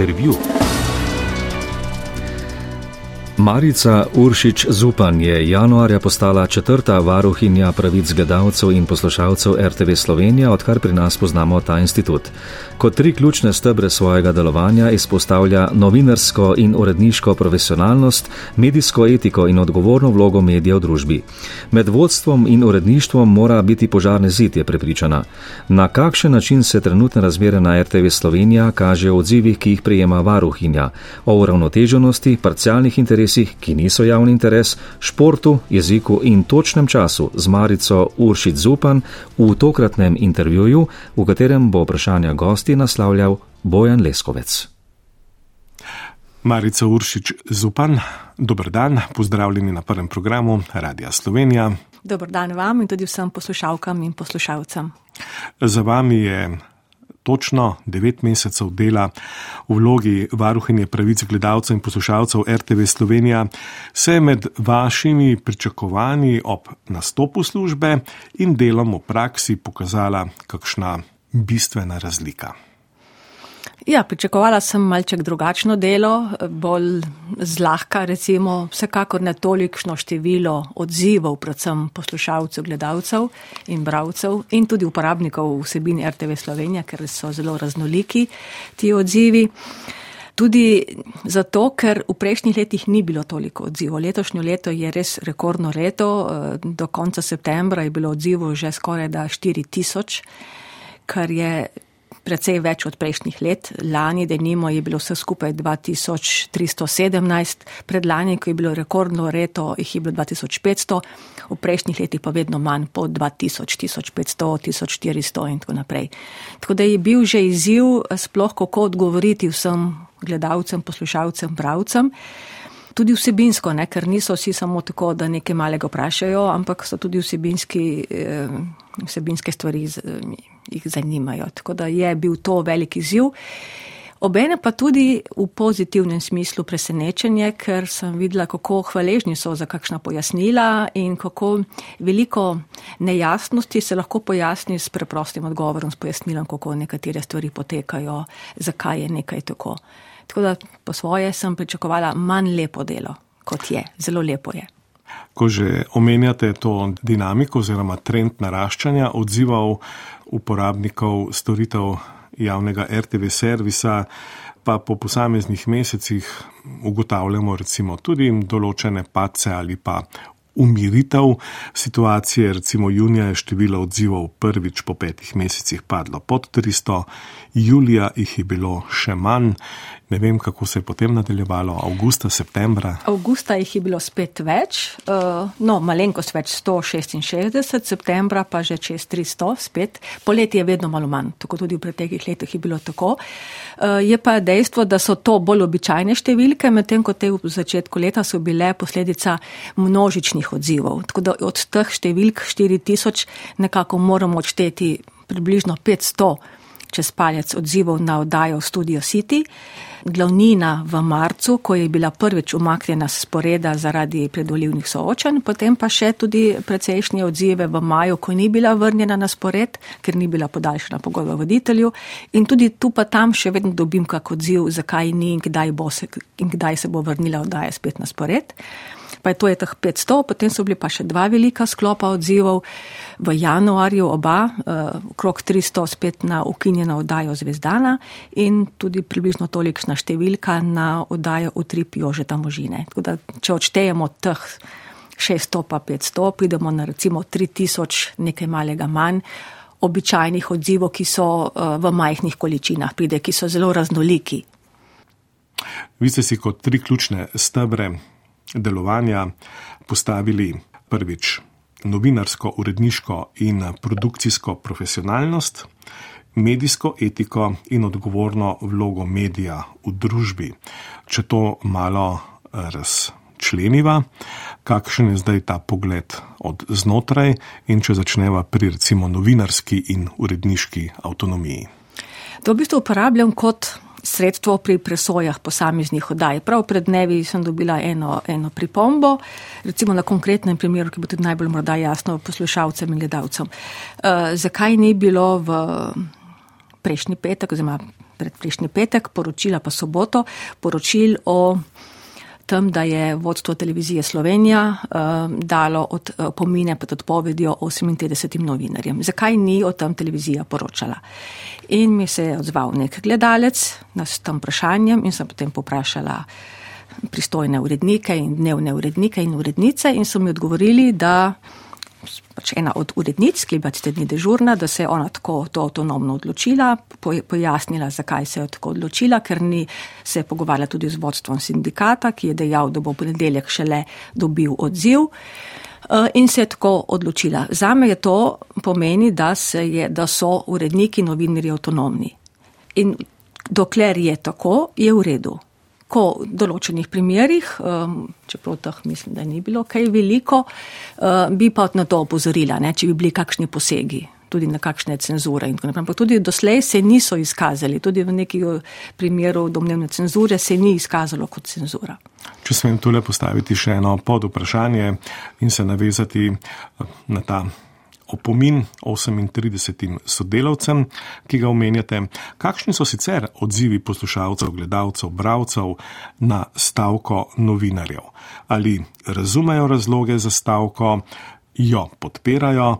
Intervju. Marica Uršič Zupan je januarja postala četrta varuhinja pravic gledalcev in poslušalcev RTV Slovenija, odkar pri nas poznamo ta institut. Kot tri ključne stebre svojega delovanja izpostavlja novinarsko in uredniško profesionalnost, medijsko etiko in odgovorno vlogo medijev v družbi. Med vodstvom in uredništvom mora biti požarni zid, je prepričana. Na kakšen način se trenutne razmere na RTV Slovenija kažejo v odzivih, ki jih prejema varuhinja, o uravnoteženosti, parcialnih interesih, interesih, ki niso javni interes, športu, jeziku in točnem času z Marico Uršit Zupan v tokratnem intervjuju, v katerem bo vprašanja gosti naslavljal Bojan Leskovec. Marica Uršič Zupan, dober dan, pozdravljeni na prvem programu Radia Slovenija. Dobr dan vam in tudi vsem poslušalkam in poslušalcem. Za vami je točno devet mesecev dela v vlogi varuhinje pravic gledalcev in poslušalcev RTV Slovenija, se je med vašimi pričakovanji ob nastopu službe in delom v praksi pokazala kakšna bistvena razlika. Ja, pričakovala sem malček drugačno delo, bolj zlahka, recimo, vsekakor ne tolikšno število odzivov, predvsem poslušalcev, gledalcev in bravcev in tudi uporabnikov vsebin RTV Slovenija, ker so zelo raznoliki ti odzivi. Tudi zato, ker v prejšnjih letih ni bilo toliko odzivov. Letošnjo leto je res rekordno leto, do konca septembra je bilo odzivov že skoraj da 4000, kar je precej več od prejšnjih let. Lani, da nimo, je bilo vse skupaj 2317, predlani, ko je bilo rekordno leto, jih je bilo 2500, v prejšnjih letih pa vedno manj, po 2000, 1500, 1400 in tako naprej. Tako da je bil že izziv sploh, kako odgovoriti vsem gledalcem, poslušalcem, bravcem. Tudi vsebinsko, ne, ker niso vsi samo tako, da nekaj malega vprašajo, ampak so tudi vsebinski, eh, vsebinske stvari jih zanimajo. Tako da je bil to velik izziv. Obene pa tudi v pozitivnem smislu presenečenje, ker sem videla, kako hvaležni so za kakšna pojasnila in kako veliko nejasnosti se lahko pojasni s preprostim odgovorom, s pojasnilom, kako nekatere stvari potekajo, zakaj je nekaj tako. Tako da po svoje sem pričakovala manj lepo delo, kot je. Zelo lepo je. Ko že omenjate to dinamiko oziroma trend naraščanja odzival uporabnikov storitev javnega RTV servisa, pa po posameznih mesecih ugotavljamo recimo tudi določene pace ali pa umiritev situacije. Recimo junija je število odzivov prvič po petih mesecih padlo pod 300, julija jih je bilo še manj Ne vem, kako se je potem nadaljevalo, avgusta, septembra. Avgusta jih je bilo spet več, eh, no, malenkost več, 166, septembra pa že čez 300, spet. Poleti je vedno malo manj, tako tudi v preteklih letih je bilo tako. Eh, je pa dejstvo, da so to bolj običajne številke, medtem ko te v začetku leta so bile posledica množičnih odzivov. Tako da od teh številk 4000 nekako moramo odšteti približno 500 čez palec odzivov na oddajo Studio City glavnina v marcu, ko je bila prvič umaknjena sporeda zaradi predvoljivnih soočanj, potem pa še tudi precejšnje odzive v maju, ko ni bila vrnjena na spored, ker ni bila podaljšana pogodba voditelju. In tudi tu pa tam še vedno dobim kak odziv, zakaj ni in kdaj, se, in kdaj se bo vrnila oddaja spet na spored pa je to je teh 500, potem so bili pa še dva velika sklopa odzivov v januarju, oba, uh, okrog 300 spet na ukinjeno oddajo Zvezdana in tudi približno tolikšna številka na oddajo Utrip Jožeta Možine. Tako da, če odštejemo teh 600 pa 500, pridemo na recimo 3000, nekaj malega manj običajnih odzivov, ki so uh, v majhnih količinah, pride, ki so zelo raznoliki. Vi ste si kot tri ključne stebre delovanja postavili prvič novinarsko, uredniško in produkcijsko profesionalnost, medijsko etiko in odgovorno vlogo medija v družbi. Če to malo razčleniva, kakšen je zdaj ta pogled od znotraj in če začneva pri recimo novinarski in uredniški avtonomiji. To v bistvu uporabljam kot sredstvo pri presojah posameznih oddaj. Prav pred dnevi sem dobila eno, eno pripombo, recimo na konkretnem primeru, ki bo tudi najbolj morda jasno poslušalcem in gledalcem. Uh, zakaj ni bilo v prejšnji petek, oziroma pred prejšnji petek, poročila pa soboto, poročil o tem, da je vodstvo televizije Slovenija uh, dalo od, uh, pomine pod odpovedjo 38 novinarjem. Zakaj ni o tem televizija poročala? In mi se je odzval nek gledalec na tem vprašanjem in sem potem poprašala pristojne urednike in dnevne urednike in urednice in so mi odgovorili, da pač ena od urednic, ki je pač tedni dežurna, da se je ona tako to avtonomno odločila, pojasnila, zakaj se je tako odločila, ker ni se pogovarjala tudi z vodstvom sindikata, ki je dejal, da bo v ponedeljek šele dobil odziv. Eh, in se je tako odločila. Zame je to pomeni, da, je, da so uredniki novinarji avtonomni. In dokler je tako, je v redu ko v določenih primerjih, čeprav teh mislim, da ni bilo kaj veliko, uh, bi pa na to opozorila, ne, če bi bili kakšni posegi tudi na kakšne cenzure in tako naprej. Ampak tudi doslej se niso izkazali, tudi v nekih primerov domnevne cenzure se ni izkazalo kot cenzura. Če smem tule postaviti še eno pod vprašanje in se navezati na ta opomin 38 sodelavcem, ki ga omenjate. Kakšni so sicer odzivi poslušalcev, gledalcev, bravcev na stavko novinarjev? Ali razumejo razloge za stavko, jo podpirajo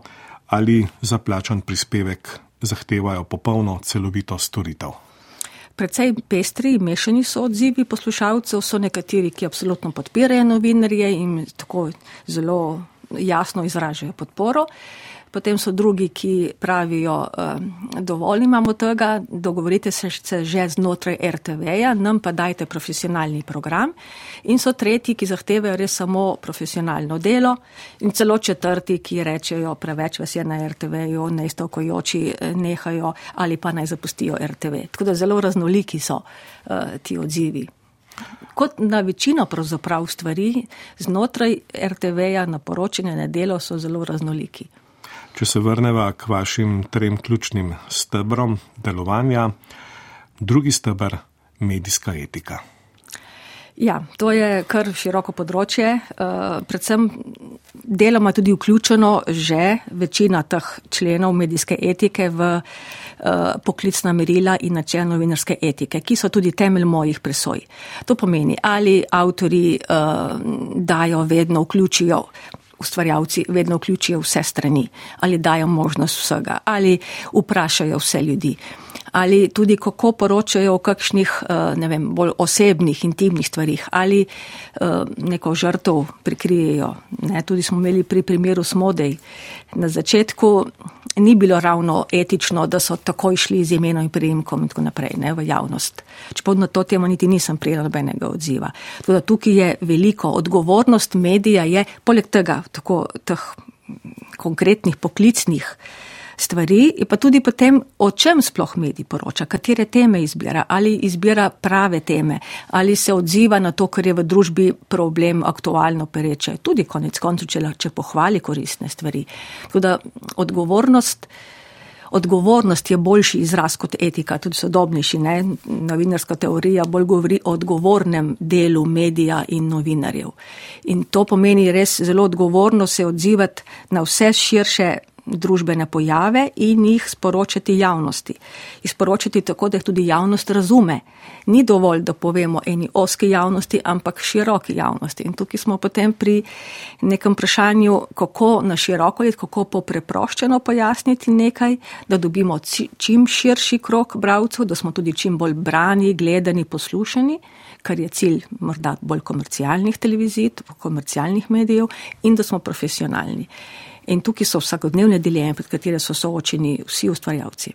ali za plačan prispevek zahtevajo popolno celovito storitev? Predvsej pestri, mešani so odzivi poslušalcev, so nekateri, ki absolutno podpirajo novinarje in tako zelo jasno izražajo podporo. Potem so drugi, ki pravijo, dovolj imamo tega, dogovorite se že znotraj RTV-ja, nam pa dajte profesionalni program. In so tretji, ki zahtevajo res samo profesionalno delo. In celo četrti, ki rečejo, preveč vas je na RTV-ju, naj stavkojoči eh, nehajo ali pa naj zapustijo RTV. Tako da zelo raznoliki so uh, ti odzivi. Kot na večino pravzaprav stvari znotraj RTV-ja na poročanje na delo so zelo raznoliki. Če se vrneva k vašim trem ključnim stebrom delovanja, drugi stebr, medijska etika. Ja, to je kar široko področje. Eh, predvsem deloma tudi vključeno že večina teh členov medijske etike v eh, poklicna merila in načel novinarske etike, ki so tudi temelj mojih presoj. To pomeni, ali avtori uh, dajo vedno, vključijo ustvarjalci vedno vključijo vse strani, ali dajo možnost vsega, ali vprašajo vse ljudi, ali tudi kako poročajo o kakšnih, eh, ne vem, bolj osebnih, intimnih stvarih, ali eh, neko žrtov prikrijejo. Ne, tudi smo imeli pri primeru Smodej na začetku ni bilo ravno etično, da so takoj šli z imenom in prijemkom in tako naprej ne, v javnost. Čeprav na to temo niti nisem prijela nobenega odziva. Tako da tukaj je veliko odgovornost medija, je poleg tega tako teh konkretnih poklicnih stvari, pa tudi potem, o čem sploh medij poroča, katere teme izbira, ali izbira prave teme, ali se odziva na to, kar je v družbi problem aktualno pereče, tudi konec koncu, če, če pohvali koristne stvari. Tako da odgovornost. Odgovornost je boljši izraz kot etika, tudi sodobnejši. Ne? Novinarska teorija bolj govori o odgovornem delu medija in novinarjev. In to pomeni res zelo odgovorno se odzivati na vse širše družbene pojave in jih sporočati javnosti. Izporočati tako, da jih tudi javnost razume. Ni dovolj, da povemo eni oski javnosti, ampak široki javnosti. In tukaj smo potem pri nekem vprašanju, kako na široko je, kako popreproščeno pojasniti nekaj, da dobimo čim širši krok bravcev, da smo tudi čim bolj brani, gledani, poslušani, kar je cilj morda bolj komercialnih televizij, komercialnih medijev in da smo profesionalni. In tukaj so vsakodnevne dileme, pred katere so soočeni vsi ustvarjalci.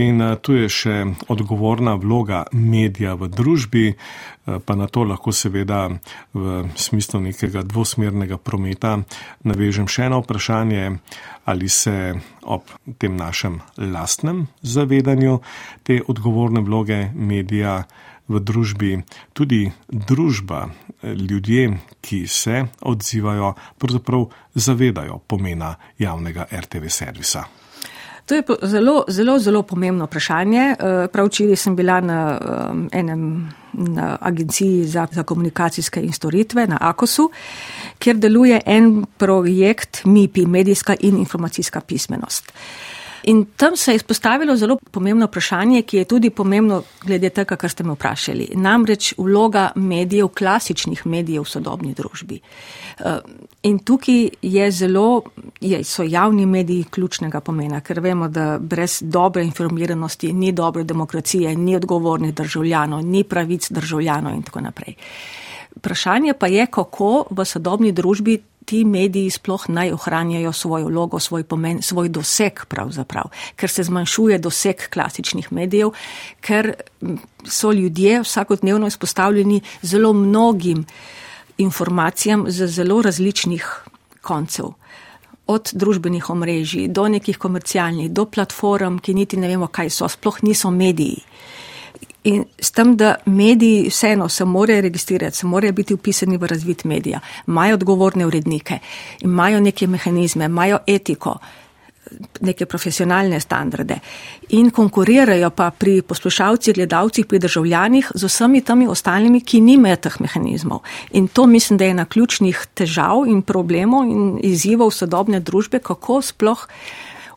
In uh, tu je še odgovorna vloga medija v družbi, uh, pa na to lahko seveda v smislu nekega dvosmernega prometa navežem še eno vprašanje, ali se ob tem našem lastnem zavedanju te odgovorne vloge medija v družbi, tudi družba, ljudje, ki se odzivajo, pravzaprav zavedajo pomena javnega RTV servisa. To je zelo, zelo, zelo pomembno vprašanje. Eh, prav včeraj sem bila na enem na agenciji za, za komunikacijske in storitve na AKOS-u, kjer deluje en projekt MIPI, medijska in informacijska pismenost. In tam se je izpostavilo zelo pomembno vprašanje, ki je tudi pomembno glede tega, kar ste me vprašali. Namreč vloga medijev, klasičnih medijev v sodobni družbi. Eh, in tukaj je zelo, je, so javni mediji ključnega pomena, ker vemo, da brez dobre informiranosti ni dobre demokracije, ni odgovornih državljanov, ni pravic državljanov in tako naprej. Vprašanje pa je, kako v sodobni družbi ti mediji sploh naj ohranjajo svojo vlogo, svoj pomen, svoj doseg pravzaprav, ker se zmanjšuje doseg klasičnih medijev, ker so ljudje vsakodnevno izpostavljeni zelo mnogim informacijam z zelo različnih koncev. Od družbenih omrežij do nekih komercialnih, do platform, ki niti ne vemo, kaj so, sploh niso mediji. In s tem, da mediji vseeno se morajo registrirati, se morajo biti upisani v razvit medija, imajo odgovorne urednike, imajo neke mehanizme, imajo etiko, neke profesionalne standarde in konkurirajo pa pri poslušalcih, gledalcih, pri državljanih z vsemi temi ostalimi, ki nimajo teh mehanizmov. In to mislim, da je ena ključnih težav in problemov in izzivov sodobne družbe, kako sploh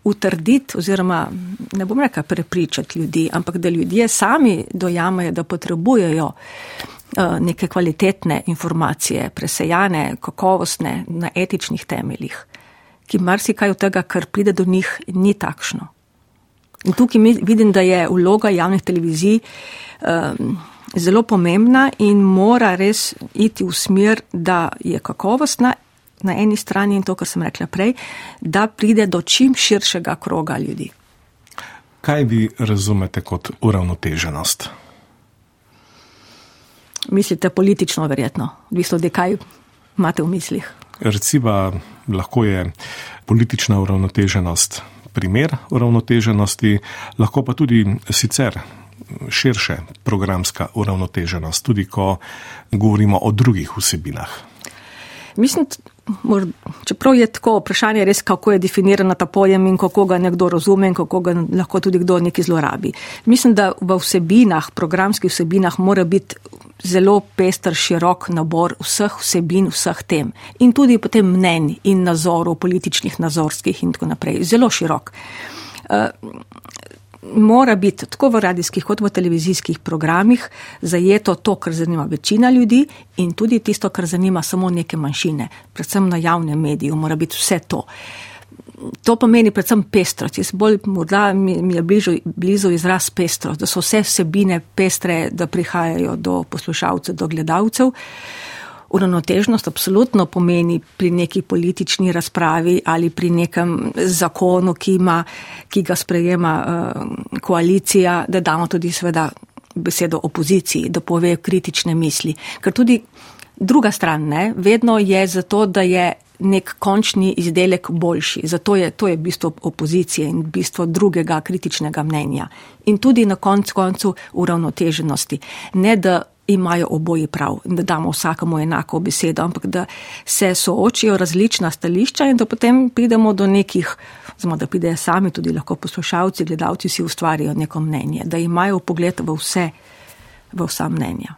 utrditi oziroma ne bom rekel prepričati ljudi, ampak da ljudje sami dojamajo, da potrebujejo eh, neke kvalitetne informacije, presejane, kakovostne, na etičnih temeljih, ki marsikaj od tega, kar pride do njih, ni takšno. In tukaj vidim, da je vloga javnih televizij um, zelo pomembna in mora res iti v smer, da je kakovostna na eni strani in to, kar sem rekla prej, da pride do čim širšega kroga ljudi. Kaj vi razumete kot uravnoteženost? Mislite politično, verjetno, odvisno od kaj imate v mislih. Recimo, lahko je politična uravnoteženost primer uravnoteženosti, lahko pa tudi sicer širše programska uravnoteženost, tudi ko govorimo o drugih vsebinah. Mislim, čeprav je tako vprašanje res, kako je definirana ta pojem in kako ga nekdo razume in kako ga lahko tudi kdo neki zlorabi. Mislim, da v vsebinah, programskih vsebinah mora biti zelo pester, širok nabor vseh vsebin, vseh tem in tudi potem mnenj in nazorov, političnih, nazorskih in tako naprej. Zelo širok. Mora biti tako v radijskih kot v televizijskih programih zajeto to, kar zanima večina ljudi in tudi tisto, kar zanima samo neke manjšine, predvsem na javnem mediju, mora biti vse to. To pomeni predvsem pestrost. Jaz bolj morda mi, mi je bližu, blizu izraz pestrost, da so vse vsebine pestre, da prihajajo do poslušalcev, do gledalcev. Uh, uravnotežnost absolutno pomeni pri neki politični razpravi ali pri nekem zakonu, ki, ima, ki ga sprejema uh, koalicija, da damo tudi seveda besedo opoziciji, da pove kritične misli. Ker tudi druga stran ne, vedno je zato, da je nek končni izdelek boljši. Zato je to je bistvo opozicije in bistvo drugega kritičnega mnenja. In tudi na koncu koncu uravnoteženosti. Ne da imajo oboji prav da damo vsakemu enako besedo, ampak da se soočijo različna stališča in da potem pridemo do nekih, znamo, da pridejo sami tudi lahko poslušalci, gledalci si ustvarijo neko mnenje, da imajo pogled v vse, v vsa mnenja.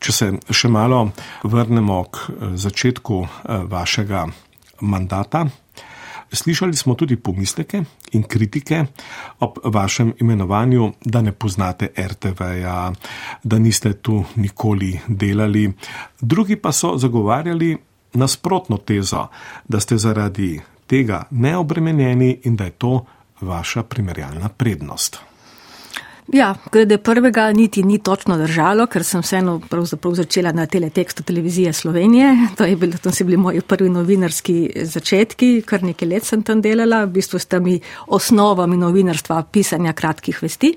Če se še malo vrnemo k eh, začetku eh, vašega mandata, Slišali smo tudi pomisleke in kritike ob vašem imenovanju, da ne poznate RTV-ja, da niste tu nikoli delali. Drugi pa so zagovarjali nasprotno tezo, da ste zaradi tega neobremenjeni in da je to vaša primerjalna prednost. Ja, glede prvega niti ni točno držalo, ker sem vseeno začela na teletekstu televizije Slovenije. To, je bil, to so bili moji prvi novinarski začetki, kar nekaj let sem tam delala, v bistvu sta mi osnovami novinarstva pisanja kratkih vesti.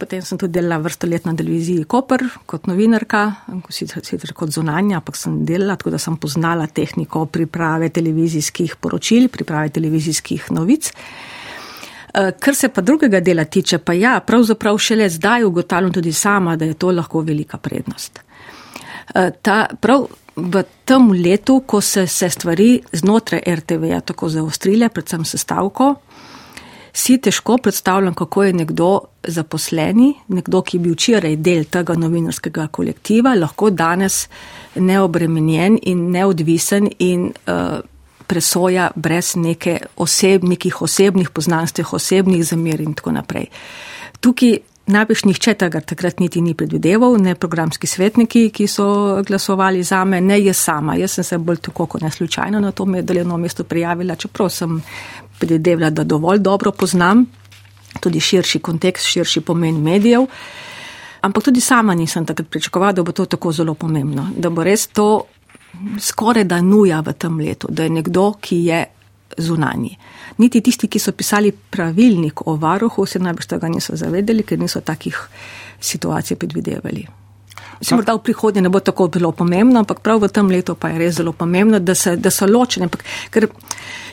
Potem sem tudi delala vrsto let na televiziji Koper kot novinarka, sicer kot zunanja, ampak sem delala, tako da sem poznala tehniko priprave televizijskih poročil, priprave televizijskih novic. Eh, kar se pa drugega dela tiče, pa ja, pravzaprav šele zdaj ugotavljam tudi sama, da je to lahko velika prednost. Eh, ta, prav v tem letu, ko se, se stvari znotraj RTV-ja tako zaostrile, predvsem sestavko, si težko predstavljam, kako je nekdo zaposleni, nekdo, ki bi včeraj del tega novinarskega kolektiva, lahko danes neobremenjen in neodvisen in uh, presoja brez neke oseb, nekih osebnih poznanstv, osebnih zamer in tako naprej. Tukaj najbrž nihče tega takrat niti ni predvideval, ne programski svetniki, ki so glasovali za me, ne jaz sama. Jaz sem se bolj tako kot ne slučajno na to delovno mesto prijavila, čeprav sem predvidevala, da dovolj dobro poznam tudi širši kontekst, širši pomen medijev. Ampak tudi sama nisem takrat pričakovala, da bo to tako zelo pomembno, da bo res to skoraj da nuja v tem letu, da je nekdo, ki je zunanji. Niti tisti, ki so pisali pravilnik o varuhu, se najbrž tega niso zavedeli, ker niso takih situacij predvidevali. Se morda v prihodnje ne bo tako bilo pomembno, ampak prav v tem letu pa je res zelo pomembno, da, se, da so ločene. Ampak, ker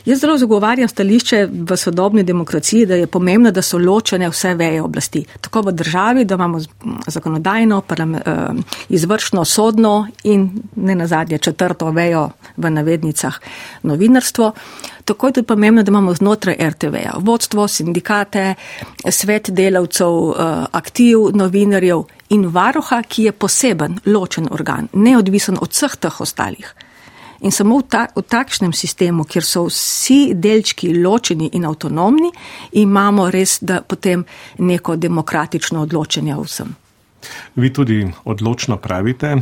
jaz zelo zagovarjam stališče v sodobni demokraciji, da je pomembno, da so ločene vse veje oblasti. Tako v državi, da imamo zakonodajno, eh, izvršno, sodno in ne nazadnje četrto vejo v navednicah novinarstvo. Tako je tudi pomembno, da imamo znotraj RTV-ja vodstvo, sindikate, svet delavcev, eh, aktiv, novinarjev in varoha, ki je poseben, ločen organ, neodvisen od vseh teh ostalih. In samo v, ta, v takšnem sistemu, kjer so vsi delčki ločeni in avtonomni, imamo res da potem neko demokratično odločenje vsem. Vi tudi odločno pravite,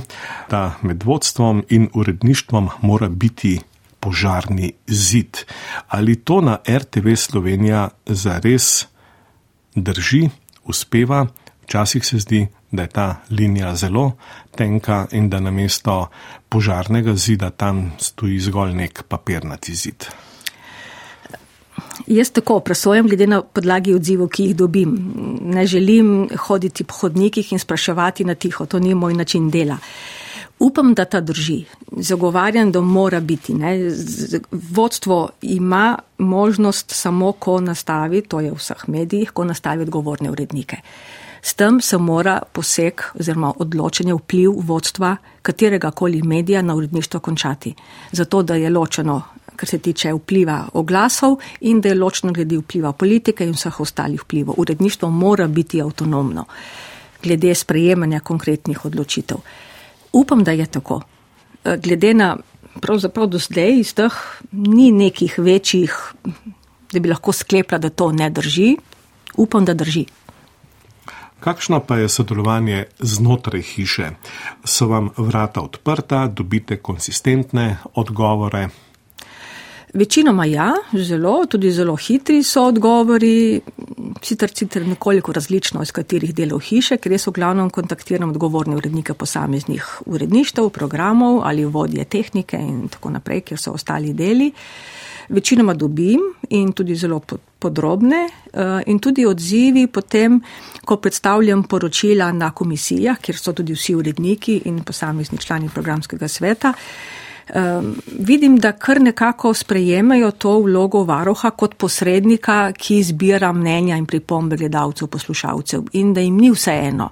da med vodstvom in uredništvom mora biti požarni zid. Ali to na RTV Slovenija zares drži, uspeva? Včasih se zdi, da je ta linija zelo tenka in da na mesto požarnega zida tam stoji zgolj nek papirnati zid. Jaz tako presojam, glede na podlagi odzivov, ki jih dobim. Ne želim hoditi po hodnikih in spraševati na tiho, to ni moj način dela. Upam, da ta drži. Zagovarjam, da mora biti. Ne. Vodstvo ima možnost samo, ko nastavi, to je v vseh medijih, ko nastavi odgovorne urednike. S tem se mora poseg oziroma odločenje vpliv vodstva katerega koli medija na uredništvo končati. Zato, da je ločeno, kar se tiče vpliva oglasov in da je ločeno glede vpliva politike in vseh ostalih vplivov. Uredništvo mora biti avtonomno glede sprejemanja konkretnih odločitev. Upam, da je tako. Glede na pravzaprav do zdaj iz teh ni nekih večjih, da bi lahko sklepla, da to ne drži. Upam, da drži. Kakšno pa je sodelovanje znotraj hiše? So vam vrata odprta, dobite konsistentne odgovore? Večinoma ja, zelo, tudi zelo hitri so odgovori, sicer sicer nekoliko različno iz katerih delov hiše, ker jaz v glavnem kontaktiram odgovorne urednike posameznih uredništev, programov ali vodje tehnike in tako naprej, kjer so ostali deli. Večinoma dobim in tudi zelo podrobne eh, in tudi odzivi potem, ko predstavljam poročila na komisijah, kjer so tudi vsi uredniki in posamezni člani programskega sveta. Um, vidim, da kar nekako sprejemajo to vlogo varoha kot posrednika, ki zbira mnenja in pripombe gledalcev, poslušalcev in da jim ni vseeno.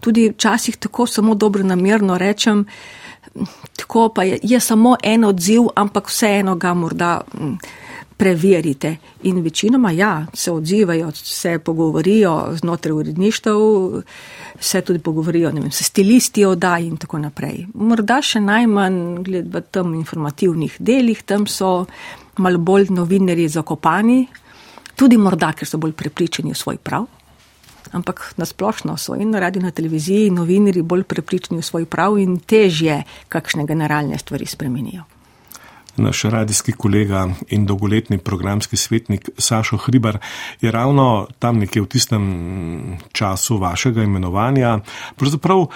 Tudi včasih tako samo dobro namerno rečem, tako pa je, je samo en odziv, ampak vseeno ga morda preverite. In večinoma ja, se odzivajo, se pogovorijo znotraj uredništev, se tudi pogovorijo vem, s stilisti oddaj in tako naprej. Morda še najmanj gled v tem informativnih delih, tam so malo bolj novinari zakopani, tudi morda, ker so bolj prepričani v svoj prav. Ampak nasplošno so in na radiju, na televiziji, novinari bolj prepričani v svoj prav in težje kakšne generalne stvari spremenijo. Naš radijski kolega in dolgoletni programski svetnik Sašo Hribar je ravno tam nekje v tistem času vašega imenovanja. Pravzaprav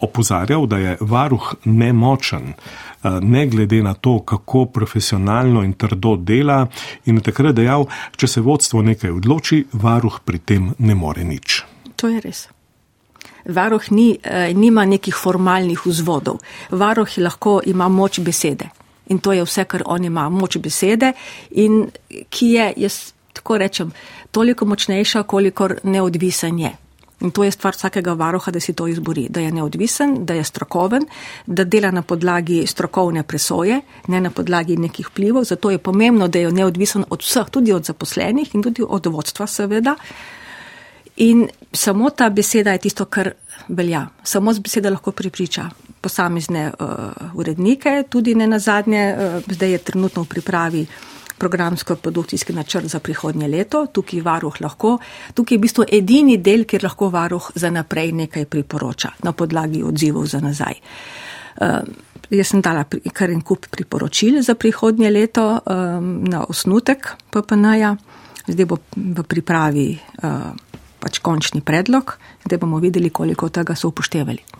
opozarjal, da je varuh nemočen, eh, ne glede na to, kako profesionalno in trdo dela in takrat dejal, če se vodstvo nekaj odloči, varuh pri tem ne more nič. To je res. Varuh ni, eh, nima nekih formalnih vzvodov. Varuh lahko ima moč besede. In to je vse, kar on ima, moč besede in ki je, jaz tako rečem, toliko močnejša, kolikor neodvisen je. In to je stvar vsakega varoha, da si to izbori, da je neodvisen, da je strokoven, da dela na podlagi strokovne presoje, ne na podlagi nekih vplivov. Zato je pomembno, da je neodvisen od vseh, tudi od zaposlenih in tudi od vodstva, seveda. In samo ta beseda je tisto, kar velja. Samo z beseda lahko pripriča posamezne uh, urednike, tudi ne na zadnje, uh, zdaj je trenutno v pripravi programsko-produkcijski načrt za prihodnje leto, tukaj varuh lahko, tukaj je v bistvu edini del, kjer lahko varuh za naprej nekaj priporoča na podlagi odzivov za nazaj. Uh, jaz sem dala kar en kup priporočil za prihodnje leto um, na osnutek PPN-ja, zdaj bo v pripravi uh, pač končni predlog, zdaj bomo videli, koliko tega so upoštevali.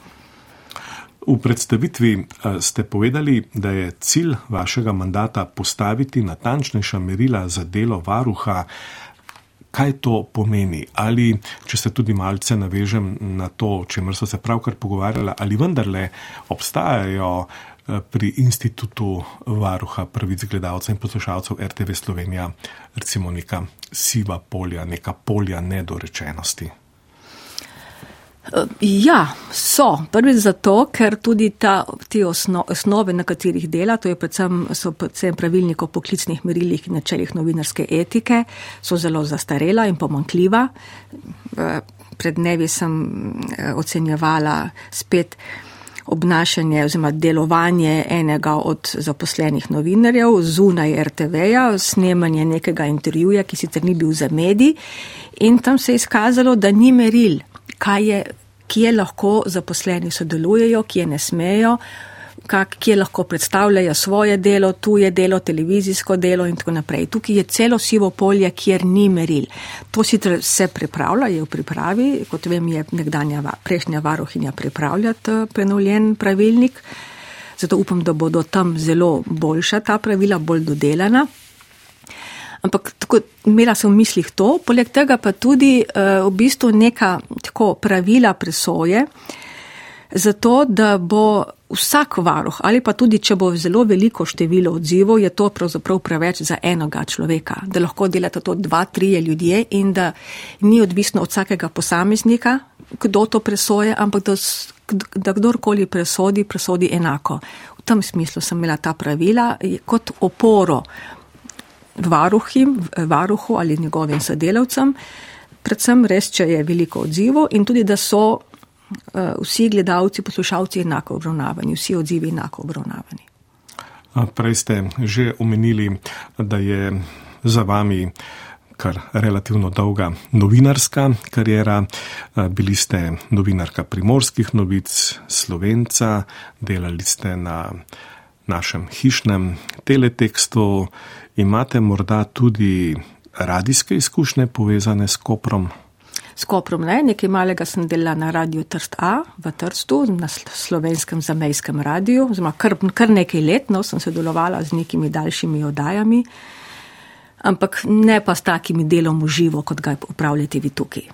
V predstavitvi ste povedali, da je cilj vašega mandata postaviti natančnejša merila za delo varuha. Kaj to pomeni? Ali, če se tudi malce navežem na to, o čemer so se pravkar pogovarjali, ali vendarle obstajajo pri institutu varuha pravic gledalcev in poslušalcev RTV Slovenija recimo neka siva polja, neka polja nedorečenosti? Ja, so. Prvič zato, ker tudi ta, te osno, osnove, na katerih dela, to je predvsem, so predvsem pravilnik o poklicnih merilih in načeljih novinarske etike, so zelo zastarela in pomankljiva. Pred dnevi sem eh, ocenjevala spet obnašanje oziroma delovanje enega od zaposlenih novinarjev zunaj RTV-ja, snemanje nekega intervjuja, ki sicer ni bil za medij in tam se je izkazalo, da ni meril kaj je, kje lahko zaposleni sodelujejo, kje ne smejo, kak, kje lahko predstavljajo svoje delo, tuje delo, televizijsko delo in tako naprej. Tukaj je celo sivo polje, kjer ni meril. To si se pripravlja, je v pripravi, kot vem, je nekdanja prejšnja varohinja pripravljati eh, prenovljen pravilnik. Zato upam, da bodo tam zelo boljša ta pravila, bolj dodelana. Ampak tako, imela sem v mislih to, poleg tega pa tudi uh, v bistvu neka tako pravila presoje, zato da bo vsak varuh ali pa tudi, če bo zelo veliko število odzivov, je to pravzaprav preveč za enega človeka, da lahko delate to dva, trije ljudje in da ni odvisno od vsakega posameznika, kdo to presoje, ampak da, da kdorkoli presodi, presodi enako. V tem smislu sem imela ta pravila kot oporo varuhim, varuhu ali njegovim sodelavcem, predvsem res, če je veliko odzivov in tudi, da so uh, vsi gledalci, poslušalci enako obravnavani, vsi odzivi enako obravnavani. Prej ste že omenili, da je za vami kar relativno dolga novinarska karijera. Bili ste novinarka primorskih novic, slovenca, delali ste na našem hišnem teletekstu. Imate morda tudi radijske izkušnje povezane s Koprom? S Koprom ne, nekaj malega sem delala na radiju Trst A v Trstu, na slovenskem zamejskem radiju, oziroma kar, kar nekaj let, no, sem sodelovala z nekimi daljšimi oddajami, ampak ne pa s takimi delom v živo, kot ga upravljate vi tukaj.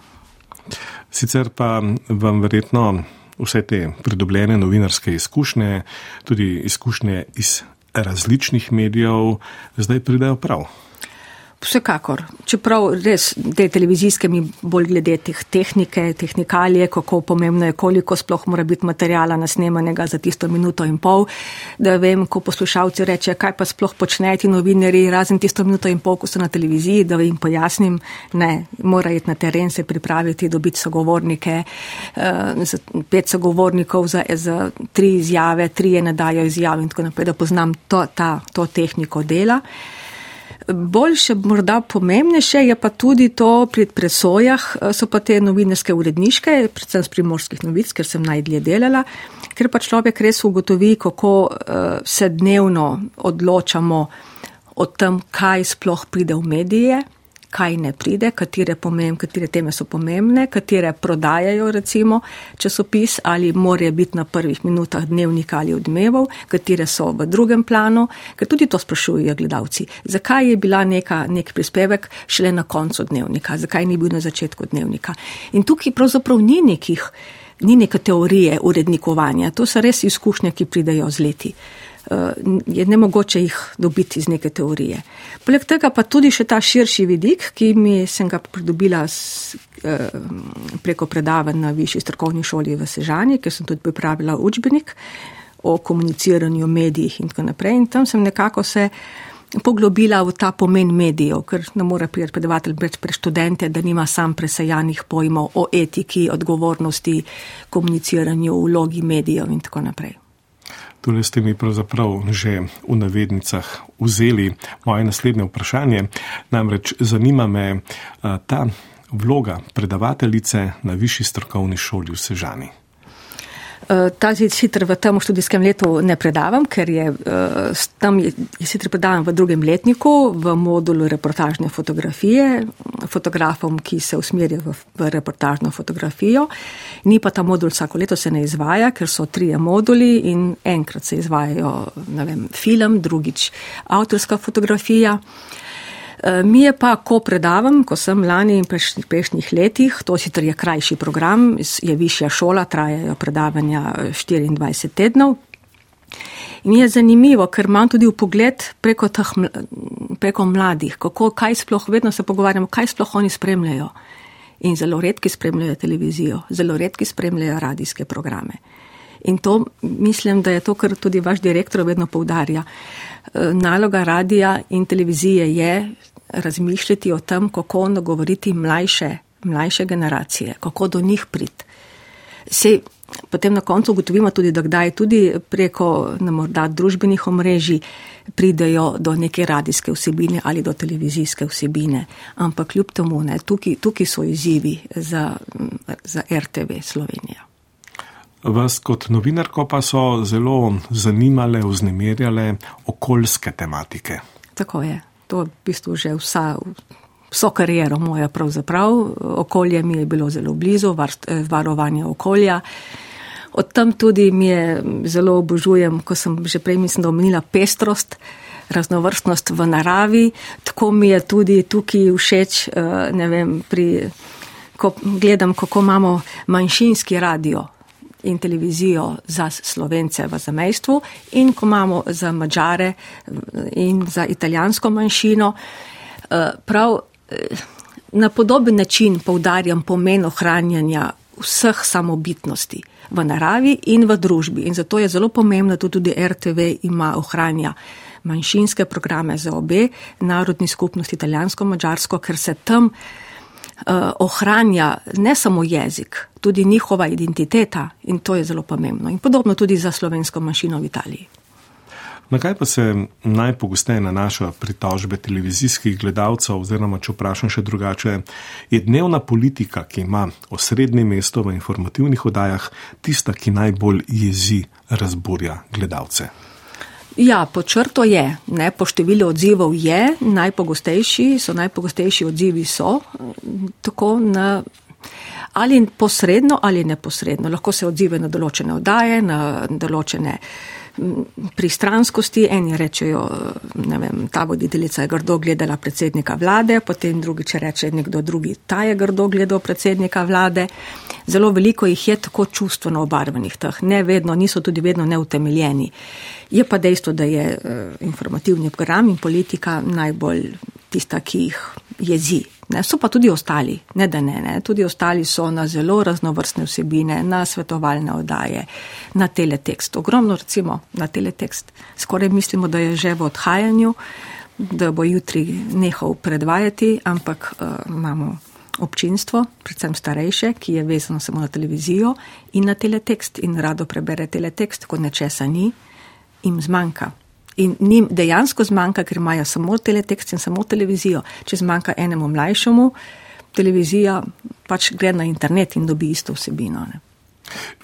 Sicer pa vam verjetno vse te pridobljene novinarske izkušnje, tudi izkušnje iz različnih medijev, zdaj pridejo prav. Vsekakor, čeprav res te televizijske mi bolj glede teh tehnike, tehnikalije, kako pomembno je, koliko sploh mora biti materijala nasnemanega za tisto minuto in pol, da vem, ko poslušalci reče, kaj pa sploh počnejo novinari, razen tisto minuto in pol, ko so na televiziji, da jim pojasnim, ne, mora iti na teren se pripraviti, dobiti sogovornike, uh, pet sogovornikov za, za tri izjave, tri je ne dajo izjav in tako naprej, da poznam to, ta, to tehniko dela. Boljše, morda pomembnejše je pa tudi to pri presojah, eh, so pa te novinarske uredniške, predvsem z primorskih novic, ker sem najdlje delala, ker pa človek res ugotovi, kako uh, se dnevno odločamo o tem, kaj sploh pride v medije, kaj ne pride, katere, pomemb, katere teme so pomembne, katere prodajajo recimo časopis ali morajo biti na prvih minutah dnevnika ali odmevov, katere so v drugem planu, ker tudi to sprašujejo gledalci. Zakaj je bila neka, nek prispevek šele na koncu dnevnika, zakaj ni bil na začetku dnevnika. In tukaj pravzaprav ni nekih, ni neke teorije urednikovanja, to so res izkušnje, ki pridejo z leti. Eh, je ne mogoče jih dobiti iz neke teorije. Poleg tega pa tudi še ta širši vidik, ki mi sem ga pridobila s, eh, preko predavanj na višji strokovni šoli v Sežani, ker sem tudi pripravila učbenik o komuniciranju medijih in tako naprej. In tam sem nekako se poglobila v ta pomen medijev, ker ne more predavatelj brez pre študente, da nima sam presajanih pojmov o etiki, odgovornosti, komuniciranju, vlogi medijev in tako naprej. Tole ste mi pravzaprav že v navednicah vzeli moje naslednje vprašanje. Namreč zanima me ta vloga predavateljice na višji strokovni šoli v Sežani. Eh, ta zid sicer v tem študijskem letu ne predavam, ker je eh, tam je, je sicer predavam v drugem letniku v modulu reportažne fotografije, fotografom, ki se usmerja v, v reportažno fotografijo. Ni pa ta modul vsako leto se ne izvaja, ker so trije moduli in enkrat se izvajajo, vem, film, drugič avtorska fotografija. Uh, mi je pa, ko predavam, ko sem lani in prejšnjih, prejšnjih letih, to sicer je krajši program, je višja šola, trajajo predavanja 24 eh, tednov. In je zanimivo, ker imam tudi v pogled preko, teh, preko mladih, kako, kaj sploh, vedno se pogovarjamo, kaj sploh oni spremljajo. In zelo redki spremljajo televizijo, zelo redki spremljajo radijske programe. In to mislim, da je to, kar tudi vaš direktor vedno povdarja. Eh, naloga radija in televizije je razmišljati o tem, kako nagovoriti mlajše, mlajše generacije, kako do njih priti. Se potem na koncu ugotovimo tudi, da kdaj tudi preko na morda družbenih omrežij pridejo do neke radijske vsebine ali do televizijske vsebine. Ampak kljub temu, ne, tukaj, tukaj so izzivi za, za RTV Slovenija. Vas kot novinarko pa so zelo zanimale, vznemirjale okoljske tematike. Tako je to v bistvu že vsa, vso kariero moja pravzaprav. Okolje mi je bilo zelo blizu, eh, varovanje okolja. Od tam tudi mi je zelo obožujem, ko sem že prej mislim, da omenila pestrost, raznovrstnost v naravi. Tako mi je tudi tukaj všeč, eh, ne vem, pri, ko gledam, kako imamo manjšinski radio in televizijo za slovence v zamejstvu in ko imamo za mačare in za italijansko manjšino. Eh, prav eh, na podoben način povdarjam pomen ohranjanja vseh samobitnosti v naravi in v družbi. In zato je zelo pomembno, da tudi RTV ima ohranja manjšinske programe za obe narodni skupnosti, italijansko-mačarsko, ker se tam uh, ohranja ne samo jezik, tudi njihova identiteta in to je zelo pomembno. In podobno tudi za slovensko manjšino v Italiji. Na kaj pa se najpogosteje nanaša pritožbe televizijskih gledalcev, oziroma če vprašam še drugače, je dnevna politika, ki ima osrednje mesto v informativnih oddajah, tista, ki najbolj jezi, razburja gledalce? Ja, po črto je, ne, po številu odzivov je, najpogostejši so, najpogostejši odzivi so, tako na, ali posredno ali neposredno. Lahko se odzive na določene oddaje, na določene pristranskosti. Eni rečejo, ne vem, ta voditeljica je grdo gledala predsednika vlade, potem drugi, če reče nekdo drugi, ta je grdo gledal predsednika vlade. Zelo veliko jih je tako čustveno obarvenih teh, ne vedno, niso tudi vedno neutemeljeni. Je pa dejstvo, da je uh, informativni program in politika najbolj tista, ki jih jezi. Ne, so pa tudi ostali, ne da ne, ne, tudi ostali so na zelo raznovrstne vsebine, na svetovalne oddaje, na teletekst. Ogromno recimo na teletekst. Skoraj mislimo, da je že v odhajanju, da bo jutri nehal predvajati, ampak uh, imamo občinstvo, predvsem starejše, ki je vezano samo na televizijo in na teletekst in rado prebere teletekst, ko nečesa ni, jim zmanjka. In njim dejansko zmanjka, ker imajo samo teletekst in samo televizijo. Če zmanjka enemu mlajšemu, televizija pač gre na internet in dobi isto vsebino. Ne.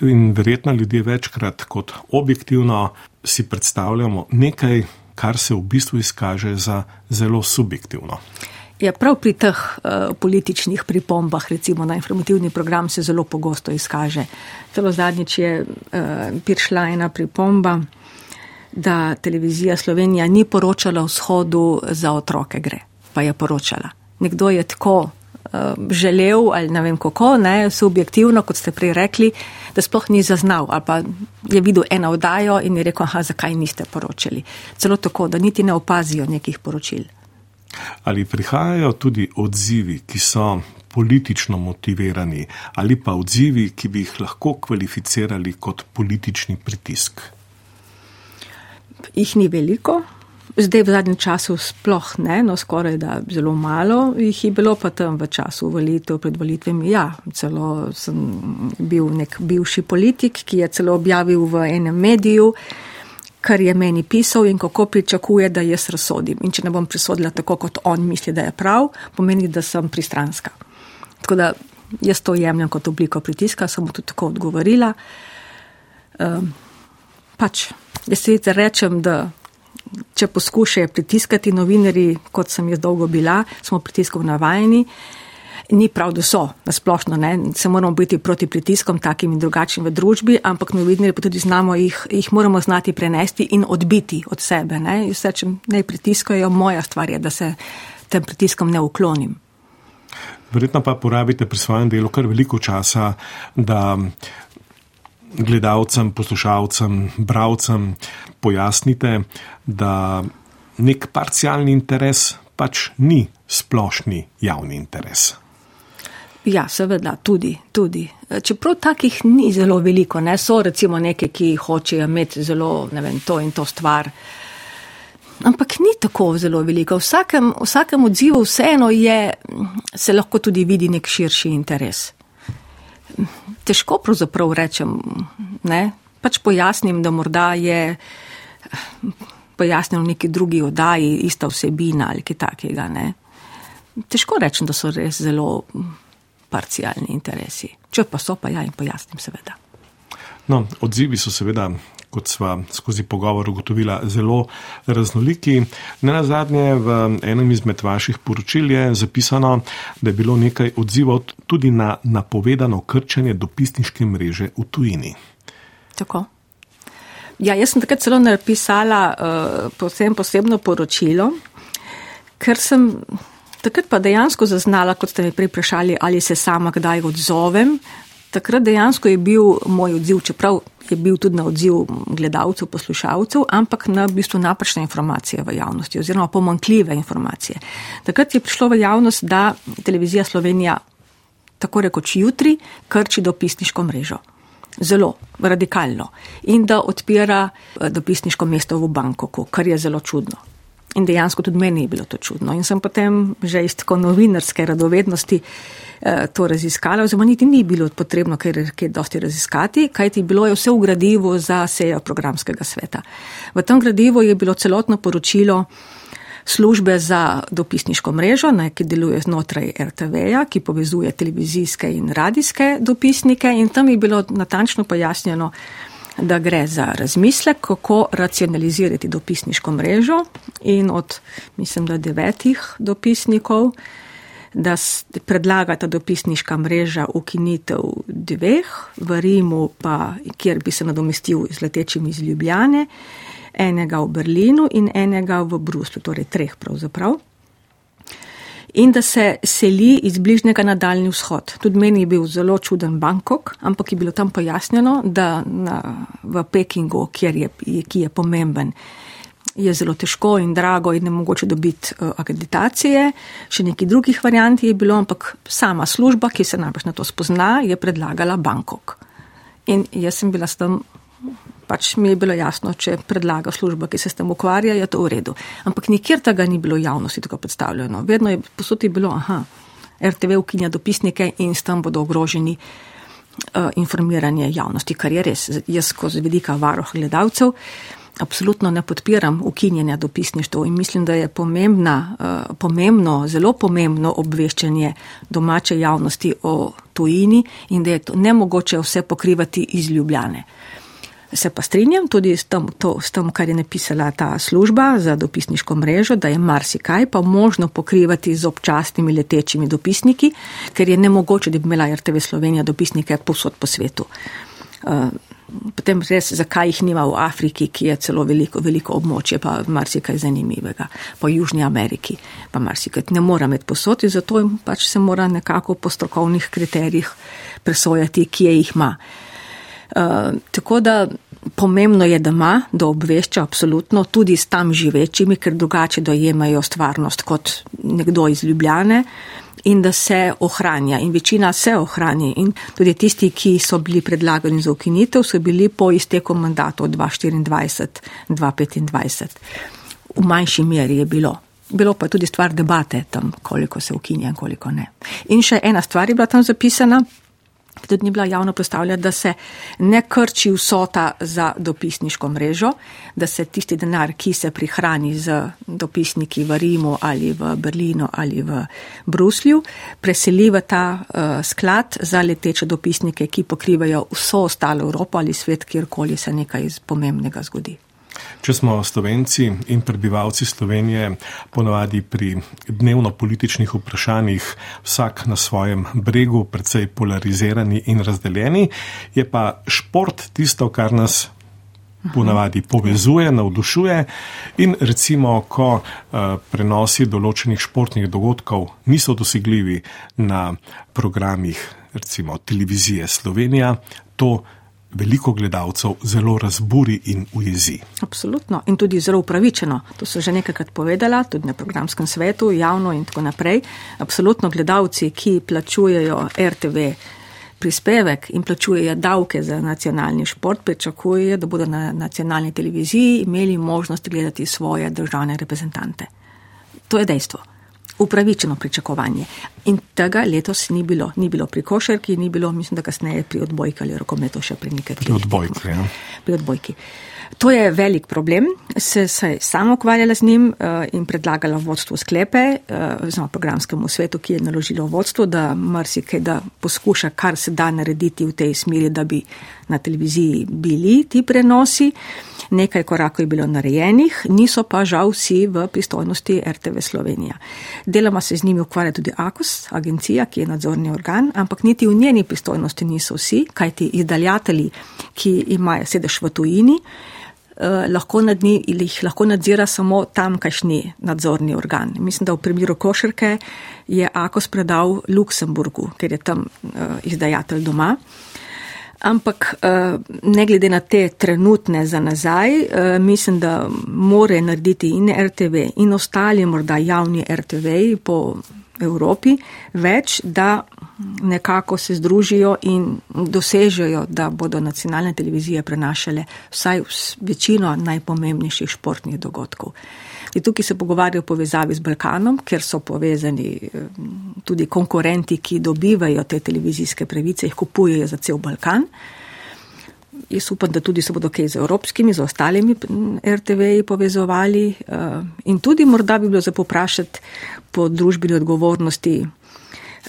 In verjetno ljudje večkrat kot objektivno si predstavljamo nekaj, kar se v bistvu izkaže za zelo subjektivno. Ja, prav pri teh uh, političnih pripombah, recimo na informativni program, se zelo pogosto izkaže. Celo zadnjič je uh, prišla ena pripomba, da televizija Slovenija ni poročala o shodu za otroke gre, pa je poročala. Nekdo je tako uh, želel ali ne vem kako, ne, subjektivno, kot ste prej rekli, da sploh ni zaznal ali pa je videl eno oddajo in je rekel, aha, zakaj niste poročali. Celo tako, da niti ne opazijo nekih poročil. Ali prihajajo tudi odzivi, ki so politično motivirani, ali pa odzivi, ki bi jih lahko kvalificirali kot politični pritisk? Jih ni veliko. Zdaj v zadnjem času sploh ne, no skoraj da zelo malo jih je bilo pa tam v času volitev, pred volitvami. Ja, celo sem bil nek bivši politik, ki je celo objavil v enem mediju, kar je meni pisal in kako pričakuje, da jaz razsodim. In če ne bom prisodila tako, kot on misli, da je prav, pomeni, da sem pristranska. Tako da jaz to jemljem kot obliko pritiska, sem mu tudi tako odgovorila. Um, pač, jaz sicer rečem, da če poskušajo pritiskati novinari, kot sem jaz dolgo bila, smo pritiskov navajeni. Ni prav, da so na splošno, ne? se moramo biti proti pritiskom takim in drugačnim v družbi, ampak novinari pa tudi znamo jih, jih moramo znati prenesti in odbiti od sebe. Ne? Vse, če ne pritiskajo, moja stvar je, da se tem pritiskom ne uklonim. Verjetno pa porabite pri svojem delu kar veliko časa, da gledalcem, poslušalcem, bravcem pojasnite, da nek parcialni interes pač ni splošni javni interes. Ja, seveda, tudi, tudi. Čeprav takih ni zelo veliko, ne so recimo neke, ki hočejo imeti zelo, ne vem, to in to stvar. Ampak ni tako zelo veliko. V vsakem, vsakem odzivu vseeno je, se lahko tudi vidi nek širši interes težko pravzaprav rečem, ne? pač pojasnim, da morda je pojasnil v neki drugi oddaji ista vsebina ali kaj takega. Ne? Težko rečem, da so res zelo parcialni interesi. Če pa so, pa ja in pojasnim seveda. No, odzivi so seveda kot sva skozi pogovor ugotovila, zelo raznoliki. Ne na zadnje, v enem izmed vaših poročil je zapisano, da je bilo nekaj odzivov tudi na napovedano krčenje dopisniške mreže v tujini. Tako. Ja, jaz sem takrat celo napisala uh, posebno, posebno poročilo, ker sem takrat pa dejansko zaznala, kot ste me prej vprašali, ali se sama kdaj odzovem. Takrat dejansko je bil moj odziv, čeprav je bil tudi na odziv gledalcev, poslušalcev, ampak na bistvu napačne informacije v javnosti oziroma pomankljive informacije. Takrat je prišlo v javnost, da televizija Slovenija tako rekoč jutri krči dopisniško mrežo. Zelo radikalno. In da odpira eh, dopisniško mesto v Bangkoku, kar je zelo čudno. In dejansko tudi meni je bilo to čudno. In sem potem že iz tako novinarske radovednosti Eh, to raziskala, oziroma niti ni bilo potrebno kaj, kaj dosti raziskati, kajti bilo je vse v gradivu za sejo programskega sveta. V tem gradivu je bilo celotno poročilo službe za dopisniško mrežo, ne, ki deluje znotraj RTV-ja, ki povezuje televizijske in radijske dopisnike in tam je bilo natančno pojasnjeno, da gre za razmislek, kako racionalizirati dopisniško mrežo in od, mislim, da devetih dopisnikov, da predlagata dopisniška mreža ukinitev dveh, v Rimu pa, kjer bi se nadomestil z letečimi iz Ljubljane, enega v Berlinu in enega v Bruslu, torej treh pravzaprav. In da se seli iz bližnjega na daljni vzhod. Tudi meni je bil zelo čuden Bangkok, ampak je bilo tam pojasnjeno, da na, v Pekingu, je, ki je pomemben, je zelo težko in drago in ne mogoče dobiti uh, akreditacije. Še nekaj drugih variant je bilo, ampak sama služba, ki se najbolj na to spozna, je predlagala Bangkok. In jaz sem bila s tem, pač mi je bilo jasno, če predlaga služba, ki se s tem ukvarja, je to v redu. Ampak nikjer tega ni bilo javnosti tako predstavljeno. Vedno je posodi bilo, aha, RTV ukinja dopisnike in s tem bodo ogroženi uh, informiranje javnosti, kar je res. Jaz skozi vidika varoh gledalcev. Uh, Absolutno ne podpiram ukinjanja dopisništva in mislim, da je pomembna, uh, pomembno, zelo pomembno obveščanje domače javnosti o tujini in da je to nemogoče vse pokrivati iz Ljubljane. Se pa strinjam tudi s tem, to, s tem, kar je napisala ta služba za dopisniško mrežo, da je marsikaj pa možno pokrivati z občasnimi letečimi dopisniki, ker je nemogoče, da bi imela RTV Slovenija dopisnike posod po svetu. Uh, potem res, zakaj jih nima v Afriki, ki je celo veliko, veliko območje, pa marsikaj zanimivega, po Južni Ameriki, pa marsikaj ne mora imeti posod in zato jim pač se mora nekako po strokovnih kriterijih presojati, kje jih ima. Uh, tako da pomembno je, da ima, da obvešča absolutno tudi s tam živečimi, ker drugače dojemajo stvarnost kot nekdo iz Ljubljane. In da se ohranja. In večina se ohrani. In tudi tisti, ki so bili predlagani za ukinitev, so bili po izteku mandatov 2024-2025. V manjši meri je bilo. Bilo pa tudi stvar debate tam, koliko se ukinja in koliko ne. In še ena stvar je bila tam zapisana. Tudi ni bila javno predstavljena, da se ne krči vsota za dopisniško mrežo, da se tisti denar, ki se prihrani z dopisniki v Rimu ali v Berlinu ali v Bruslju, preseli v ta uh, sklad za leteče dopisnike, ki pokrivajo vso ostalo Evropo ali svet, kjerkoli se nekaj pomembnega zgodi. Če smo slovenci in prebivalci Slovenije ponovadi pri dnevno političnih vprašanjih vsak na svojem bregu, predvsej polarizirani in razdeljeni, je pa šport tisto, kar nas ponavadi povezuje, navdušuje in recimo, ko uh, prenosi določenih športnih dogodkov niso dosegljivi na programih recimo televizije Slovenija, to veliko gledalcev zelo razburi in ujezi. Absolutno in tudi zelo upravičeno. To so že nekajkrat povedala, tudi na programskem svetu, javno in tako naprej. Absolutno gledalci, ki plačujejo RTV prispevek in plačujejo davke za nacionalni šport, pričakujejo, da bodo na nacionalni televiziji imeli možnost gledati svoje državne reprezentante. To je dejstvo upravičeno pričakovanje. In tega letos ni bilo. Ni bilo pri košarki, ni bilo, mislim, da kasneje pri odbojki ali rokometu še pri nekaj. Pri odbojki, ja. Pri odbojki. To je velik problem, se je samo ukvarjala z njim uh, in predlagala vodstvu sklepe, uh, oziroma programskemu svetu, ki je naložilo vodstvo, da marsikaj, da poskuša, kar se da narediti v tej smeri, da bi na televiziji bili ti prenosi. Nekaj korakov je bilo narejenih, niso pa žal vsi v pristojnosti RTV Slovenija. Deloma se z njimi ukvarja tudi AKOS, agencija, ki je nadzorni organ, ampak niti v njeni pristojnosti niso vsi, kajti izdaljatelji, ki imajo sedež v tujini, Eh, lahko nad njih jih lahko nadzira samo tamkajšnji nadzorni organ. Mislim, da v primeru košarke je Akos predal Luksemburgu, ker je tam uh, izdajatelj doma. Ampak uh, ne glede na te trenutne za nazaj, uh, mislim, da more narediti in RTV in ostali morda javni RTV po Evropi več, da nekako se združijo in dosežejo, da bodo nacionalne televizije prenašale vsaj večino najpomembnejših športnih dogodkov. In tukaj se pogovarjajo o povezavi z Balkanom, ker so povezani eh, tudi konkurenti, ki dobivajo te televizijske pravice, jih kupujejo za cel Balkan. Jaz upam, da tudi se bodo kaj z evropskimi, z ostalimi RTV-ji povezovali eh, in tudi morda bi bilo za poprašati po družbeni odgovornosti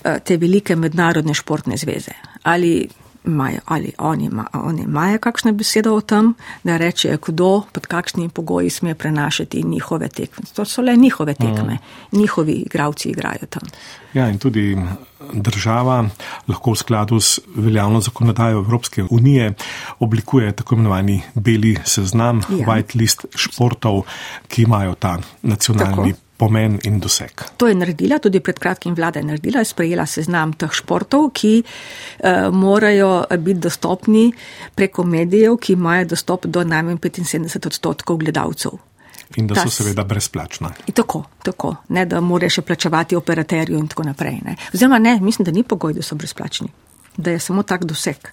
Eh, te velike mednarodne športne zveze. Ali imajo, ali oni, ima, oni imajo kakšno besedo o tem, da rečejo, kdo pod kakšnimi pogoji sme prenašati njihove tekme. To so le njihove tekme, mm. njihovi igravci igrajo tam. Ja, in tudi država lahko v skladu s veljavno zakonodajo Evropske unije oblikuje tako imenovani beli seznam, ja. white list športov, ki imajo ta nacionalni. Tako pomen in doseg. To je naredila, tudi pred kratkim vlada je naredila, je sprejela seznam teh športov, ki uh, morajo biti dostopni preko medijev, ki imajo dostop do najmanj 75 odstotkov gledalcev. In da so seveda brezplačna. Tako, tako, ne da moraš še plačevati operaterju in tako naprej. Ne. Oziroma ne, mislim, da ni pogoj, da so brezplačni, da je samo tak doseg.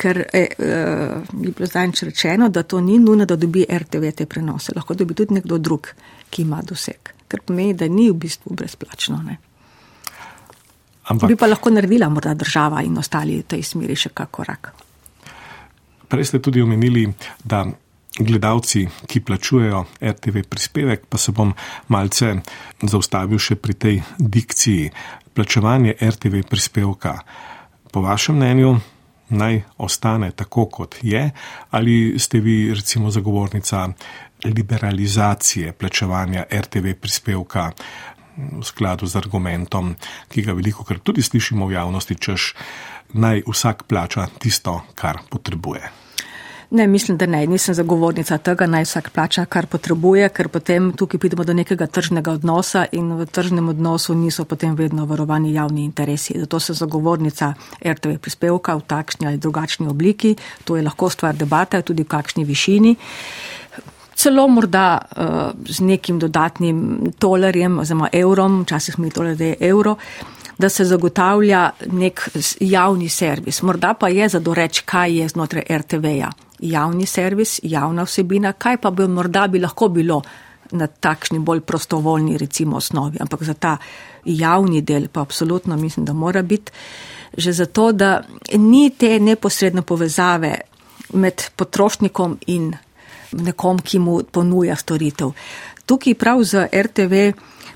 Ker je, uh, je bilo zdajč rečeno, da to ni nujno, da dobi RTV te prenose, lahko dobi tudi nekdo drug, ki ima doseg kar pomeni, da ni v bistvu brezplačno. Ne. Ampak, bi pa lahko naredila morda država in ostali v tej smeri še kak korak. Prej ste tudi omenili, da gledalci, ki plačujejo RTV prispevek, pa se bom malce zaustavil še pri tej dikciji. Plačevanje RTV prispevka, po vašem mnenju, naj ostane tako, kot je, ali ste vi recimo zagovornica liberalizacije plačevanja RTV prispevka v skladu z argumentom, ki ga veliko krat tudi slišimo v javnosti, češ naj vsak plača tisto, kar potrebuje. Ne, mislim, da ne. Nisem zagovornica tega, naj vsak plača, kar potrebuje, ker potem tukaj pridemo do nekega tržnega odnosa in v tržnem odnosu niso potem vedno varovani javni interesi. Zato sem zagovornica RTV prispevka v takšni ali drugačni obliki. To je lahko stvar debate, tudi v kakšni višini celo morda uh, z nekim dodatnim tolerjem oziroma evrom, včasih mi toler, da je evro, da se zagotavlja nek javni servis. Morda pa je za doreč, kaj je znotraj RTV-ja. Javni servis, javna vsebina, kaj pa bi morda bi lahko bilo na takšni bolj prostovoljni recimo osnovi, ampak za ta javni del pa absolutno mislim, da mora biti že zato, da ni te neposredne povezave med potrošnikom in nekom, ki mu ponuja storitev. Tukaj prav za RTV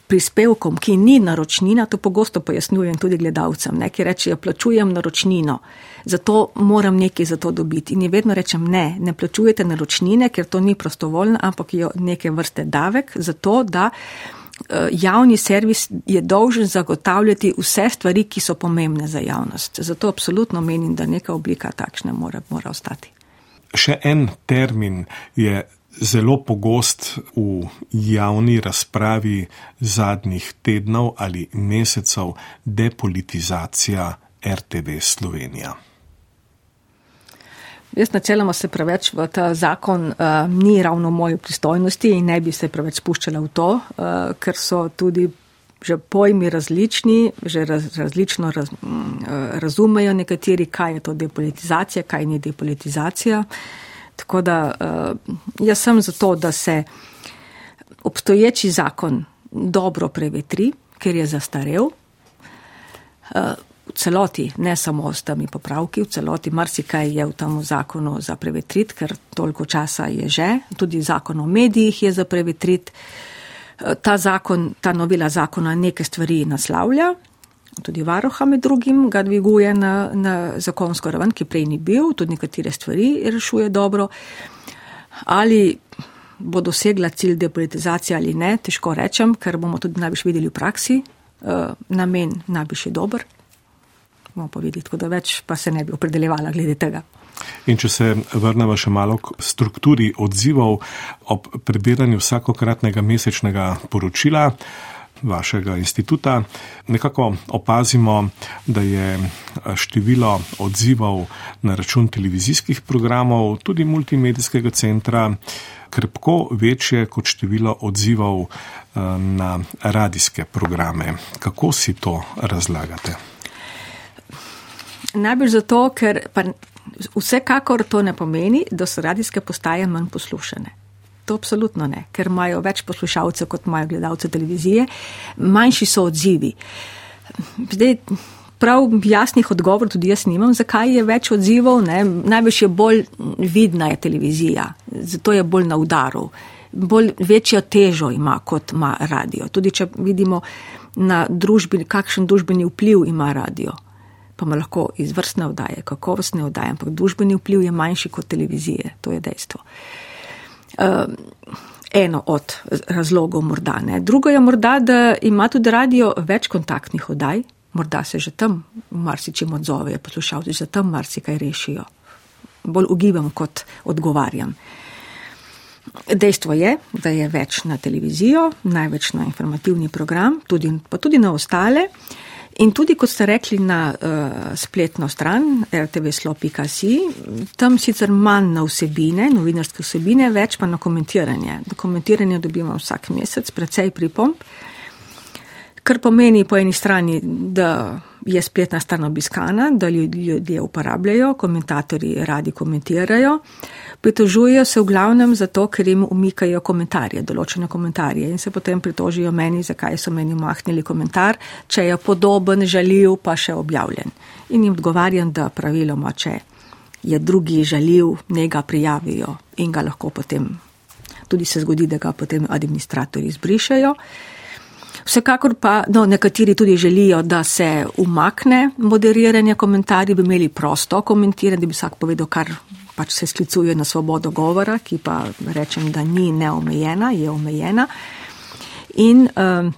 prispevkom, ki ni naročnina, to pogosto pojasnjujem tudi gledalcem, ne, ki rečejo, plačujem naročnino, zato moram nekaj za to dobiti. In je vedno rečem, ne, ne plačujete naročnine, ker to ni prostovoljno, ampak je neke vrste davek, zato da eh, javni servis je dolžen zagotavljati vse stvari, ki so pomembne za javnost. Zato absolutno menim, da neka oblika takšna mora, mora ostati. Še en termin je zelo pogost v javni razpravi zadnjih tednov ali mesecev depolitizacija RTV Slovenija. Jaz načeloma se preveč v ta zakon uh, ni ravno moje pristojnosti in ne bi se preveč spuščala v to, uh, ker so tudi že pojmi različni, že raz, različno raz, uh, razumejo nekateri, kaj je to depolitizacija, kaj ni depolitizacija. Tako da uh, jaz sem za to, da se obstoječi zakon dobro prevetri, ker je zastarel. Uh, v celoti, ne samo s temi popravki, v celoti marsikaj je v tem zakonu za prevetrit, ker toliko časa je že. Tudi zakon o medijih je za prevetrit. Uh, ta zakon, ta novela zakona neke stvari naslavlja, tudi varoha med drugim ga dviguje na, na zakonsko raven, ki prej ni bil, tudi nekatere stvari rešuje dobro. Ali bo dosegla cilj depolitizacije ali ne, težko rečem, ker bomo tudi najbrž videli v praksi. Uh, namen najbrž je dober, bomo pa videli, tako da več pa se ne bi opredeljevala glede tega. In če se vrnemo še malo k strukturi odzivov ob prebiranju vsakokratnega mesečnega poročila, vašega instituta, nekako opazimo, da je število odzivov na račun televizijskih programov, tudi multimedijskega centra, krpko večje kot število odzivov eh, na radijske programe. Kako si to razlagate? Najbolj zato, ker vsekakor to ne pomeni, da so radijske postaje manj poslušane. To absolutno ne, ker imajo več poslušalcev, kot imajo gledalce televizije, manjši so odzivi. Zdaj, prav jasnih odgovorov tudi jaz nimam, zakaj je več odzivov. Ne? Največ je bolj vidna je televizija, zato je bolj na udaru, bolj večjo težo ima, kot ima radio. Tudi če vidimo na družbi, kakšen družbeni vpliv ima radio. Pa ima lahko izvrstne vdaje, kakovostne vdaje, ampak družbeni vpliv je manjši kot televizije, to je dejstvo. Eh, eno od razlogov morda. Ne. Drugo je morda, da ima tudi radio več kontaktnih oddaj, morda se že tam marsičem odzovejo, poslušalci že tam marsikaj rešijo. Bolj ugibam, kot odgovarjam. Dejstvo je, da je več na televizijo, največ na informativni program, tudi, pa tudi na ostale. Uh, In tudi, kot ste rekli na uh, spletno stran rtvslo.si, tam sicer manj na vsebine, novinarske vsebine, več pa na komentiranje. Do komentiranja dobimo vsak mesec precej pripomp, kar pomeni po eni strani, da je spletna stran obiskana, da ljudje uporabljajo, komentatorji radi komentirajo. Pritožujejo se v glavnem zato, ker jim umikajo komentarje, določene komentarje in se potem pritožijo meni, zakaj so meni umahnili komentar, če je podoben, žaljiv, pa še objavljen. In jim odgovarjam, da praviloma, če je drugi žaljiv, ne ga prijavijo in ga lahko potem, tudi se zgodi, da ga potem administratorji izbrišajo. Vsekakor pa no, nekateri tudi želijo, da se umakne moderiranje komentarjev, bi imeli prosto komentiranje, da bi vsak povedal, kar pač se sklicuje na svobodo govora, ki pa rečem, da ni neomejena, je omejena. In um,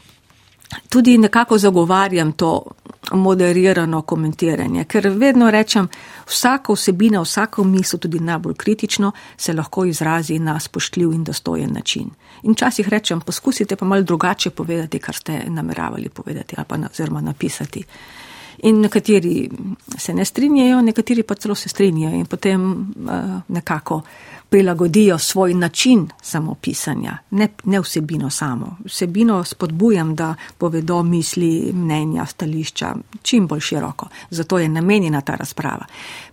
tudi nekako zagovarjam to moderirano komentiranje, ker vedno rečem, vsaka vsebina, vsako misel, tudi najbolj kritično, se lahko izrazi na spoštljiv in dostojen način. In včasih rečem, poskusite pa malo drugače povedati, kar ste nameravali povedati ali pa oziroma napisati. In nekateri se ne strinjajo, nekateri pa celo se strinjajo in potem uh, nekako prilagodijo svoj način samopisanja, ne, ne vsebino samo. Vsebino spodbujam, da povedo misli, mnenja, stališča čim bolj široko. Zato je namenjena ta razprava.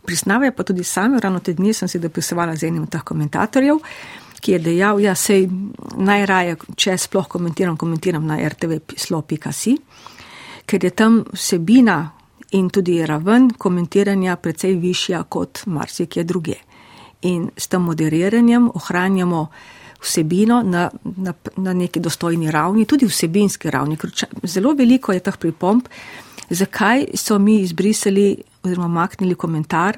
Prisnavajo pa tudi sami, ravno te dni sem si dopisovala z enim od teh komentatorjev, ki je dejal, ja, sej najraje, če sploh komentiram, komentiram na rtv.si, ker je tam vsebina in tudi raven komentiranja precej višja kot marsikje druge. In s tem moderiranjem ohranjamo vsebino na, na, na neki dostojni ravni, tudi vsebinski ravni. Zelo veliko je teh pripomb, zakaj so mi izbrisali oziroma maknili komentar,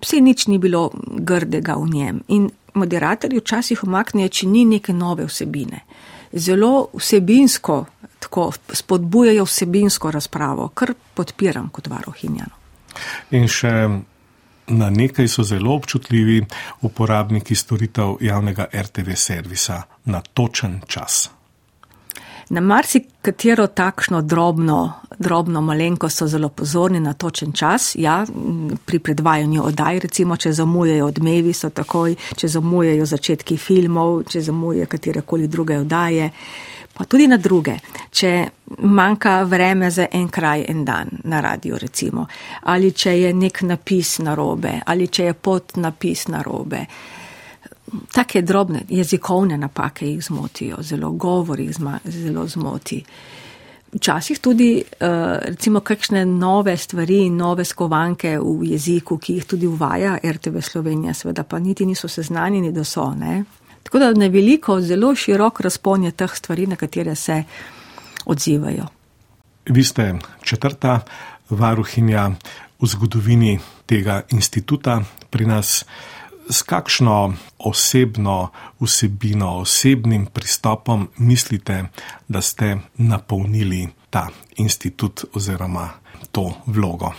vse nič ni bilo grdega v njem. In moderatorji včasih omaknejo, če ni neke nove vsebine. Zelo vsebinsko, tako spodbujajo vsebinsko razpravo, kar podpiram kot varohinjano. In še na nekaj so zelo občutljivi uporabniki storitev javnega RTV servisa na točen čas. Na marsikatero takšno drobno, drobno malenko so zelo pozorni na točen čas. Ja, pri predvajanju oddaj, recimo, če zamujajo odmevi, so takoj, če zamujajo začetki filmov, če zamujajo katerekoli druge oddaje, pa tudi na druge. Če manjka vreme za en kraj, en dan na radio, recimo, ali če je nek napis narobe, ali če je pot napis narobe take drobne jezikovne napake jih zmotijo, zelo govor jih zelo zmoti. Včasih tudi, eh, recimo, kakšne nove stvari, nove skovanke v jeziku, ki jih tudi uvaja RTV Slovenija, seveda pa niti niso seznanjeni, da so. Ne? Tako da ne veliko, zelo širok razpon je teh stvari, na katere se odzivajo. Vi ste četrta varuhinja v zgodovini tega instituta pri nas s kakšno osebno vsebino, osebnim pristopom mislite, da ste napolnili ta institut oziroma to vlogo?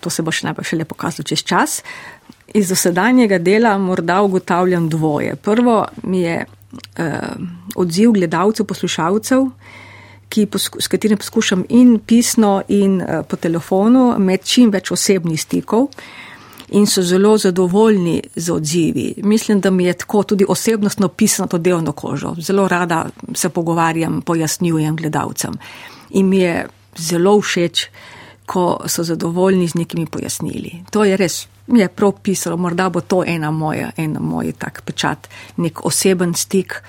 To se bo še najprej šele pokazalo čez čas. Iz dosedanjega dela morda ugotavljam dvoje. Prvo mi je eh, odziv gledalcev, poslušalcev, ki, s katerim poskušam in pisno, in eh, po telefonu imeti čim več osebnih stikov. In so zelo zadovoljni z odzivi. Mislim, da mi je tako tudi osebnostno pisano to delno kožo. Zelo rada se pogovarjam, pojasnjujem gledalcem. In mi je zelo všeč, ko so zadovoljni z nekimi pojasnili. To je res, je prav pisalo, morda bo to ena moja, ena moj tak pečat, nek oseben stik.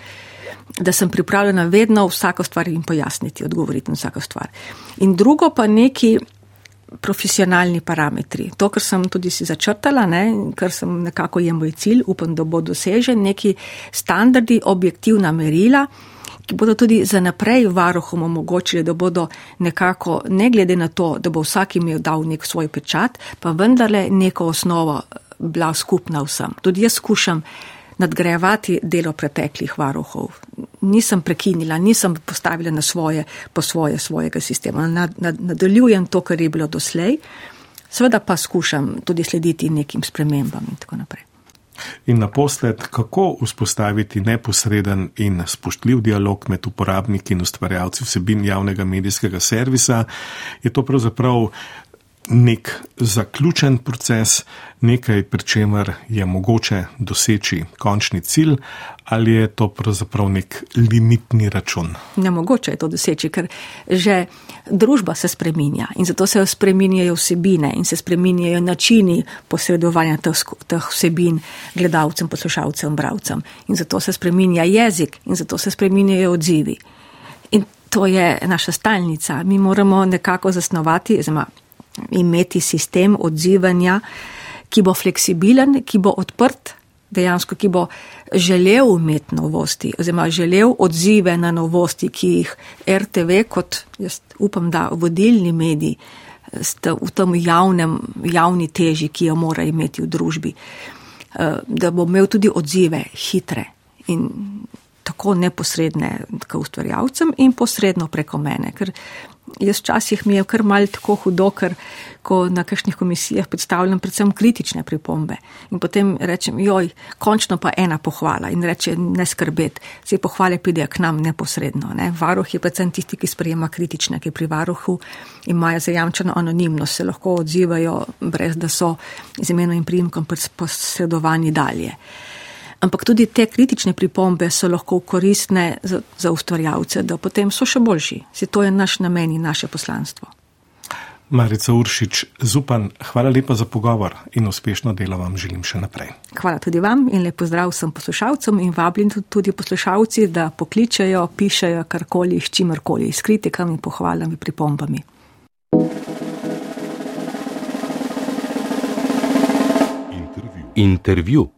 Da sem pripravljena vedno vsako stvar in pojasniti, odgovoriti na vsako stvar. In drugo pa neki profesionalni parametri. To, kar sem tudi si začrtala, ne, kar sem nekako je moj cilj, upam, da bo dosežen, neki standardi, objektivna merila, ki bodo tudi za naprej varohom omogočili, da bodo nekako, ne glede na to, da bo vsak imel dal nek svoj pečat, pa vendarle neko osnovo bila skupna vsem. Tudi jaz skušam nadgrajevati delo preteklih varuhov. Nisem prekinila, nisem postavila na svoje, po svoje svojega sistema. Nad, nad, nadaljujem to, kar je bilo doslej, seveda pa skušam tudi slediti nekim spremembam in tako naprej. In naposled, kako vzpostaviti neposreden in spoštljiv dialog med uporabniki in ustvarjalci vsebin javnega medijskega servisa, je to pravzaprav nek zaključen proces, nekaj, pri čemer je mogoče doseči končni cilj, ali je to pravzaprav nek limitni račun? Nemogoče je to doseči, ker že družba se spreminja in zato se spreminjajo vsebine in se spreminjajo načini posredovanja teh, teh vsebin gledalcem, poslušalcem, bravcem in zato se spreminja jezik in zato se spreminjajo odzivi. In to je naša stalnica. Mi moramo nekako zasnovati, oziroma imeti sistem odzivanja, ki bo fleksibilen, ki bo odprt, dejansko, ki bo želel imeti novosti, oziroma želel odzive na novosti, ki jih RTV kot, jaz upam, da vodilni mediji v tem javnem, javni teži, ki jo mora imeti v družbi, eh, da bo imel tudi odzive hitre in tako neposredne k ustvarjalcem in posredno preko mene, ker Jaz včasih mi je kar mal tako hudo, ker ko na kakšnih komisijah predstavljam predvsem kritične pripombe in potem rečem, joj, končno pa ena pohvala in reče, ne skrbeti, se pohvale pridejo k nam neposredno. Ne. Varuh je predvsem tisti, ki sprejema kritične, ki pri varuhu imajo zajamčeno anonimnost, se lahko odzivajo, brez da so z imenom in primkom posredovani dalje ampak tudi te kritične pripombe so lahko koristne za, za ustvarjalce, da potem so še boljši. Se to je naš namen in naše poslanstvo. Marica Uršič, Zupan, hvala lepa za pogovor in uspešno delo vam želim še naprej. Hvala tudi vam in lep pozdrav vsem poslušalcem in vabim tudi poslušalci, da pokličejo, pišejo karkoli, s čimerkoli, s kritikami, pohvalami, pripombami. Intervju. Intervju.